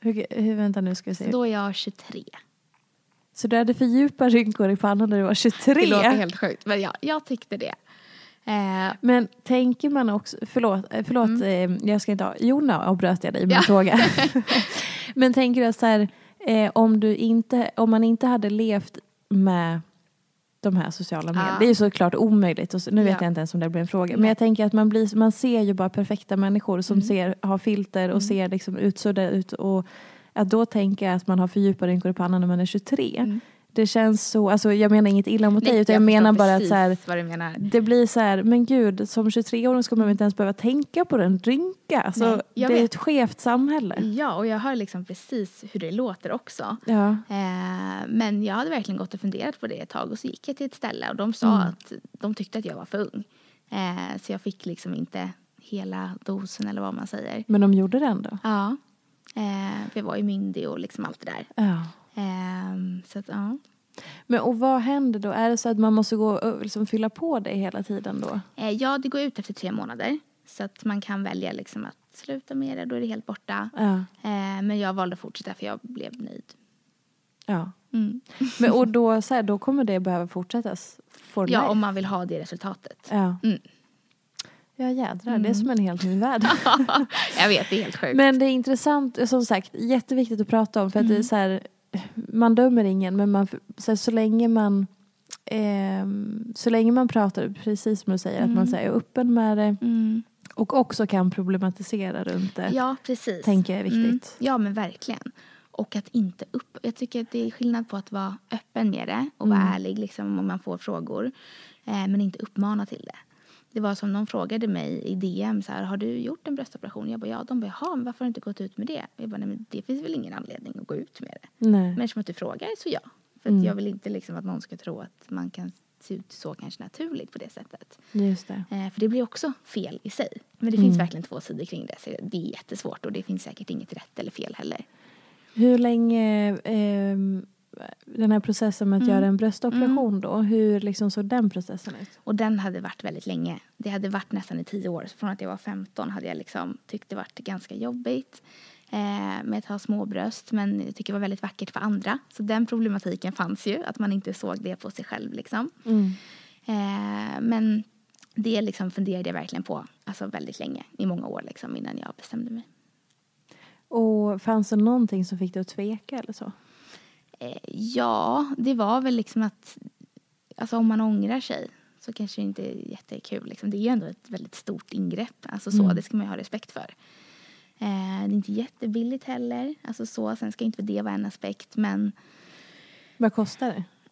Hur, hur, vänta nu ska vi Så se. då är jag 23. Så du hade för djupa rynkor i pannan när du var 23? Det låter helt sjukt, men ja, jag tyckte det. Eh, Men tänker man också, förlåt, eh, förlåt eh, jag ska inte ha, jo nu avbröt jag dig med en Mm. Ja. fråga. Men tänker du att så här, eh, om, du inte, om man inte hade levt med de här sociala medierna, Ja. det är ju såklart omöjligt, och så, nu vet Ja. jag inte ens om det blir en fråga, men jag tänker att man, blir, man ser ju bara perfekta människor som Mm. ser, har filter och ser liksom utsudda ut och att då tänka att man har för djupa rynkor i pannan när man är 23, Mm. Det känns så, alltså jag menar inget illa mot nej, dig utan jag, menar förstår bara att så här, menar. det blir så här, men gud, som 23-åring ska man inte ens behöva tänka på den rynka. Alltså, det jag är vet. ett skevt samhälle. Ja, och jag hör liksom precis hur det låter också. Ja. Eh, men jag hade verkligen gått och funderat på det ett tag och så gick jag till ett ställe och de sa Mm. att de tyckte att jag var för ung. Eh, så jag fick liksom inte hela dosen eller vad man säger. Men de gjorde det ändå. Ja. Eh, jag var ju myndig och liksom allt det där. Ja. Eh, så att ja. Men och vad händer då? Är det så att man måste gå och liksom fylla på det hela tiden då? Eh, ja, det går ut efter tre månader. Så att man kan välja liksom att sluta med det, då är det helt borta. Ja. Eh, men jag valde att fortsätta för jag blev nöjd. ja. Mm. Men, och då, så här, då kommer det behöva fortsättas for Ja, life? om man vill ha det resultatet. Ja. Mm. ja, jädrar. Det är som en helt ny värld. jag vet, det är helt sjukt. Men det är intressant, som sagt, jätteviktigt att prata om för att det är så här, man dömer ingen men man, så, här, så länge man ehm, så länge man pratar, precis som du säger, att man så här, är öppen med det Mm. och också kan problematisera runt det. Ja, precis. Tänker jag är viktigt. Mm. Ja, men verkligen. Och att inte upp... Jag tycker att det är skillnad på att vara öppen med det och vara Mm. ärlig liksom, om man får frågor. Eh, men inte uppmana till det. Det var som någon frågade mig i DM, så här, har du gjort en bröstoperation? Jag bara, ja. De bara, jaha, men varför har du inte gått ut med det? Jag bara, nej, men det finns väl ingen anledning att gå ut med det. Nej. Men eftersom att du frågar så ja. För Mm. jag vill inte liksom att någon ska tro att man kan se ut så kanske naturligt på det sättet. Just det. Eh, för det blir också fel i sig. Men det finns Mm. verkligen två sidor kring det. Så det är jättesvårt och det finns säkert inget rätt eller fel heller. Hur länge, ehm, den här processen med att Mm. göra en bröstoperation då, hur liksom såg den processen ut? Och den hade varit väldigt länge. Det hade varit nästan i tio år. Från att jag var 15 hade jag liksom tyckt det varit ganska jobbigt eh, med att ha små bröst. Men jag tycker det var väldigt vackert för andra. Så den problematiken fanns ju. Att man inte såg det på sig själv liksom. Mm. Eh, men det liksom funderade jag verkligen på alltså väldigt länge. I många år liksom innan jag bestämde mig. Och fanns det någonting som fick dig att tveka eller så? Eh, ja, det var väl liksom att alltså om man ångrar sig så kanske det inte är jättekul. Liksom. Det är ju ändå ett väldigt stort ingrepp. Alltså så, Mm. Det ska man ju ha respekt för. Eh, det är inte jättebilligt heller. Alltså så, sen ska inte det vara en aspekt. Men Vad kostar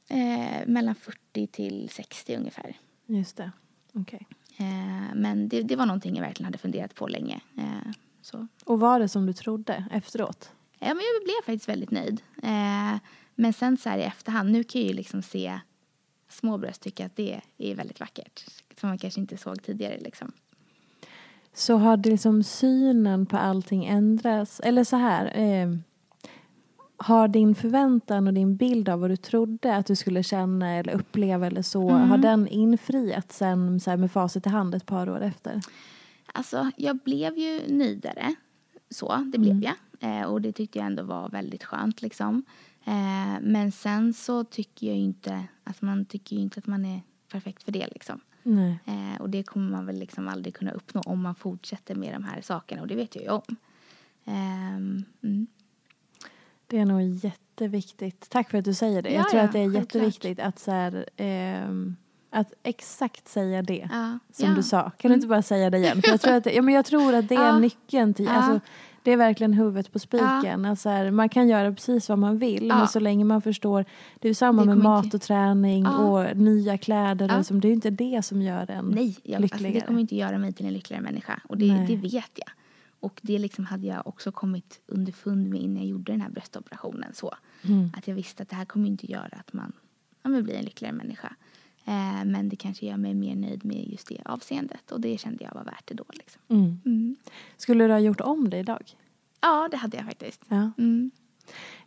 det? eh, mellan 40 till 60 ungefär. Just det. Okej. Eh, men det, det var någonting jag verkligen hade funderat på länge. Eh, så. Och var det som du trodde efteråt? Ja, men jag blev faktiskt väldigt nöjd. Eh, men sen så här i efterhand, nu kan jag ju liksom se små bröst tycka att det är väldigt vackert. Som man kanske inte såg tidigare liksom. Så har det liksom synen på allting ändrats? Eller så här. Eh, har din förväntan och din bild av vad du trodde att du skulle känna eller uppleva eller så, Mm. har den infriats sen så här, med facit i hand ett par år efter? Alltså, jag blev ju nöjdare. Så, det blev jag. Eh, och det tyckte jag ändå var väldigt skönt liksom. Eh, men sen så tycker jag inte, alltså man tycker ju inte att man är perfekt för det liksom. Eh, och det kommer man väl liksom aldrig kunna uppnå om man fortsätter med de här sakerna och det vet jag ju om. Ehm, mm. Det är nog jätteviktigt. Tack för att du säger det. Ja, jag tror ja, att det är jätteviktigt att, så här, ehm, att exakt säga det Ja, som ja. du sa. Kan du inte bara säga det igen? För jag tror att det, ja, men jag tror att det är nyckeln till... Alltså, det är verkligen huvudet på spiken. Alltså här, man kan göra precis vad man vill Ja. men så länge man förstår. Det är ju samma med mat inte- och träning Ja. och nya kläder. Ja. Liksom. Det är ju inte det som gör en Nej, jag, alltså, lyckligare. det kommer inte göra mig till en lyckligare människa. Och det, det vet jag. Och det liksom hade jag också kommit underfund med innan jag gjorde den här bröstoperationen. Så. Mm. Att jag visste att det här kommer inte göra att man ja, men blir en lyckligare människa. Eh, men det kanske gör mig mer nöjd med just det avseendet. Och det kände jag var värt det då. Liksom. Mm. Mm. Skulle du ha gjort om det idag? Ja, det hade jag faktiskt. Ja.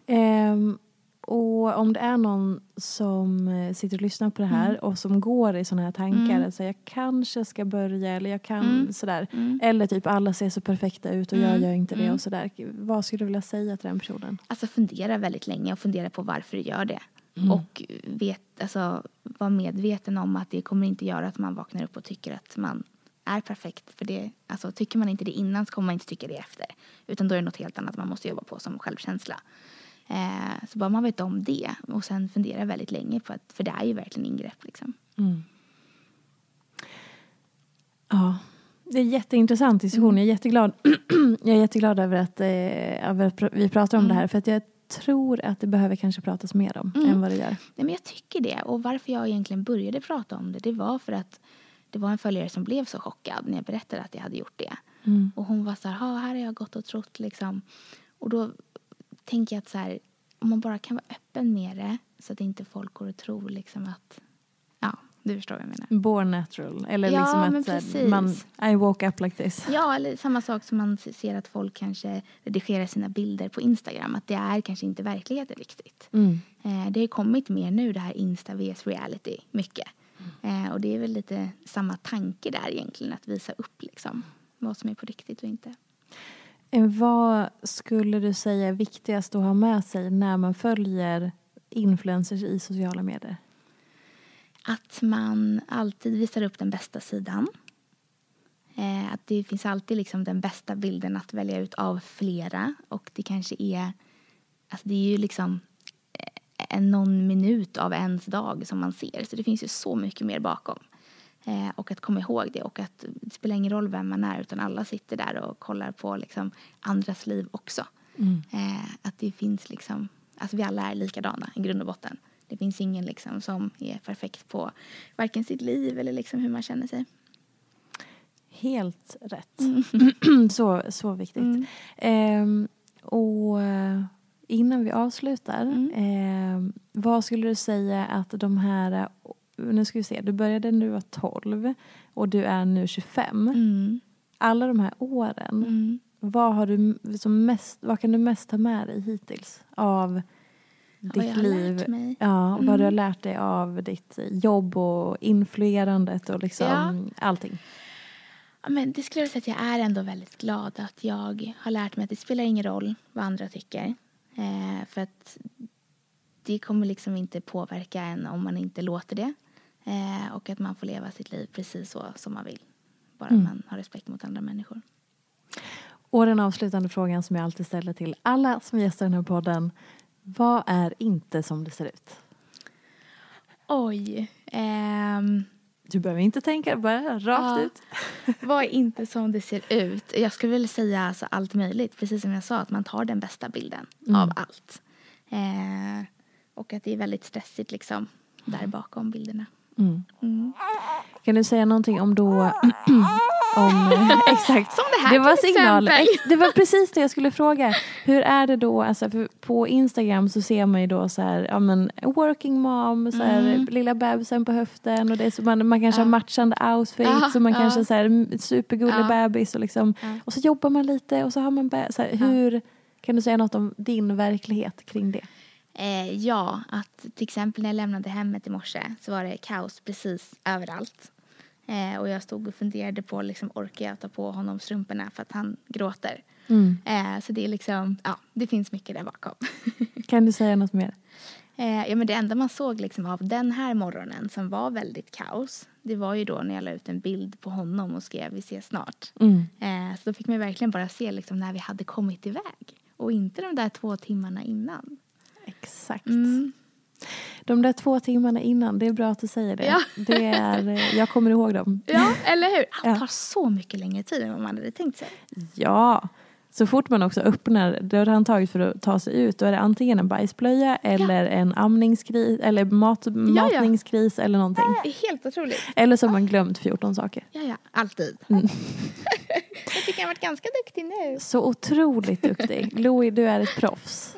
Ehm, och om det är någon som eh, sitter och lyssnar på det här Mm. och som går i sådana här tankar, Mm. alltså jag kanske ska börja eller jag kan Mm. sådär. Mm. Eller typ alla ser så perfekta ut och jag Mm. gör inte det Mm. och sådär. Vad skulle du vilja säga till den personen? Alltså fundera väldigt länge och fundera på varför du gör det. Mm. Och vet, alltså, var medveten om att det kommer inte göra att man vaknar upp och tycker att man är perfekt. För det, alltså, tycker man inte det innan så kommer man inte tycka det efter. Utan då är det något helt annat man måste jobba på som självkänsla. Eh, så bara man vet om det och sen fundera väldigt länge på att, för det är ju verkligen ingrepp liksom. Mm. Ja, det är jätteintressant diskussion. Mm. Jag är jätteglad, jag är jätteglad över att, eh, över att vi pratar om Mm. det här. För att jag tror att det behöver kanske pratas mer om Mm. än vad det gör. Nej, men jag tycker det. Och varför jag egentligen började prata om det, det var för att det var en följare som blev så chockad när jag berättade att jag hade gjort det. Mm. Och hon var så här, "Ja, här har jag gått och trott liksom. Och då tänker jag att så här, om man bara kan vara öppen med det så att inte folk går och tror liksom att, du förstår vad jag menar. Born natural. Eller Ja, liksom att precis. man, I woke up like this. Ja, eller samma sak som man ser att folk kanske redigerar sina bilder på Instagram. Att det är kanske inte verkligheten riktigt. Mm. Eh, det har kommit mer nu det här Insta vs reality mycket. Eh, och det är väl lite samma tanke där egentligen att visa upp liksom vad som är på riktigt och inte. Eh, Vad skulle du säga är viktigast att ha med sig när man följer influencers i sociala medier? Att man alltid visar upp den bästa sidan. Eh, att det finns alltid liksom den bästa bilden att välja ut av flera. Och det kanske är, alltså det är ju liksom eh, en någon minut av ens dag som man ser. Så det finns ju så mycket mer bakom. Eh, och att komma ihåg det och att det spelar ingen roll vem man är utan alla sitter där och kollar på liksom andras liv också. Mm. Eh, att det finns liksom, alltså vi alla är likadana i grund och botten. Det finns ingen liksom som är perfekt på varken sitt liv eller liksom hur man känner sig. Helt rätt. Mm. så, så viktigt. Mm. Ehm, och eh, innan vi avslutar, Mm. ehm, vad skulle du säga att de här, eh, nu ska vi se, du började när du var 12 och du är nu 25. Mm. Alla de här åren, Mm. vad, har du som mest, vad kan du mest ta med dig hittills av ditt liv? Ja, vad du har Mm. lärt dig av ditt jobb och influerandet och liksom Ja. allting. Ja, men det skulle jag säga att jag är ändå väldigt glad att jag har lärt mig att det spelar ingen roll vad andra tycker. Eh, för att det kommer liksom inte påverka en om man inte låter det. Eh, och att man får leva sitt liv precis så som man vill. Bara Mm. man har respekt mot andra människor. Och den avslutande frågan som jag alltid ställer till alla som gästar den här podden. Vad är inte som det ser ut? Oj. ehm, Du behöver inte tänka, bara rakt Ja. ut. vad är inte som det ser ut? Jag skulle vilja säga alltså allt möjligt. Precis som jag sa, att man tar den bästa bilden Mm. av allt. Eh, och att det är väldigt stressigt liksom där bakom bilderna. Mm. Mm. Kan du säga någonting om då om, exakt. Som det här var till signal. exempel. Ex- Det var precis det jag skulle fråga. Hur är det då, alltså, för på Instagram så ser man ju då så här, ja men working mom, så här, Mm. lilla bebisen på höften och det är så man, man kanske Ja. har matchande outfits Ja, och man ja. kanske så här supergullig Ja. bebis och liksom, Ja. och så jobbar man lite och så har man be- så här, hur, kan du säga något om din verklighet kring det? Eh, ja, att till exempel när jag lämnade hemmet i morse så var det kaos precis överallt. Eh, och jag stod och funderade på, liksom, orkar jag ta på honom strumporna för att han gråter? Mm. Eh, så det är liksom, ja, det finns mycket där bakom. Kan du säga något mer? Eh, ja, men det enda man såg liksom av den här morgonen som var väldigt kaos, det var ju då när jag la ut en bild på honom och skrev vi ses snart. Mm. Eh, så då fick man verkligen bara se liksom när vi hade kommit iväg och inte de där två timmarna innan. Exakt. Mm. De där två timmarna innan, det är bra att du säger det. Ja. det är, eh, jag kommer ihåg dem. Ja, eller hur? Han Ja. tar så mycket längre tid än vad man hade tänkt sig. Ja, så fort man också öppnar dörrhandtaget för att ta sig ut då är det antingen en bajsblöja eller en amningskris eller mat, ja. matningskris eller någonting. Helt otroligt. Eller så har man glömt 14 saker. Ja, ja, alltid. Mm. jag tycker jag har varit ganska duktig nu. Så otroligt duktig. Louie, du är ett proffs.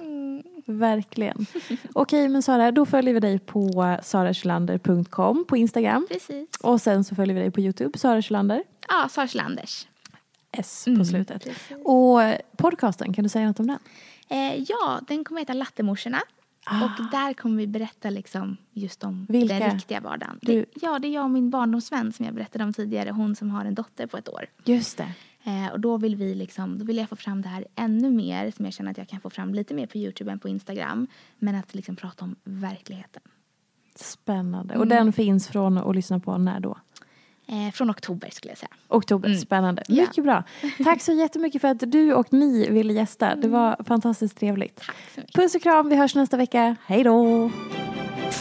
Mm. Verkligen. Okej, men Sara, då följer vi dig på sarachulander.com på Instagram. Precis. Och sen så följer vi dig på Youtube, Sara Kjelander. Ja, Sara Landers. S på Mm, slutet. precis. Och podcasten, kan du säga något om den? Eh, ja, den kommer heta Lattemorsorna. Och där kommer vi berätta liksom just om Ah. Vilka? den riktiga vardagen. Du- Det, ja, det är jag och min barndomsvän som jag berättade om tidigare. Hon som har en dotter på ett år. Just det. Eh, och då vill vi liksom, då vill jag få fram det här ännu mer som jag känner att jag kan få fram lite mer på Youtube än på Instagram. Men att liksom prata om verkligheten. Spännande. Mm. Och den finns från att lyssna på när då? Eh, från oktober skulle jag säga. Oktober. Mm. Spännande. Ja. Mycket bra. Tack så jättemycket för att du och ni ville gästa. Det var fantastiskt trevligt. Tack så mycket. Puss och kram. Vi hörs nästa vecka. Hej då!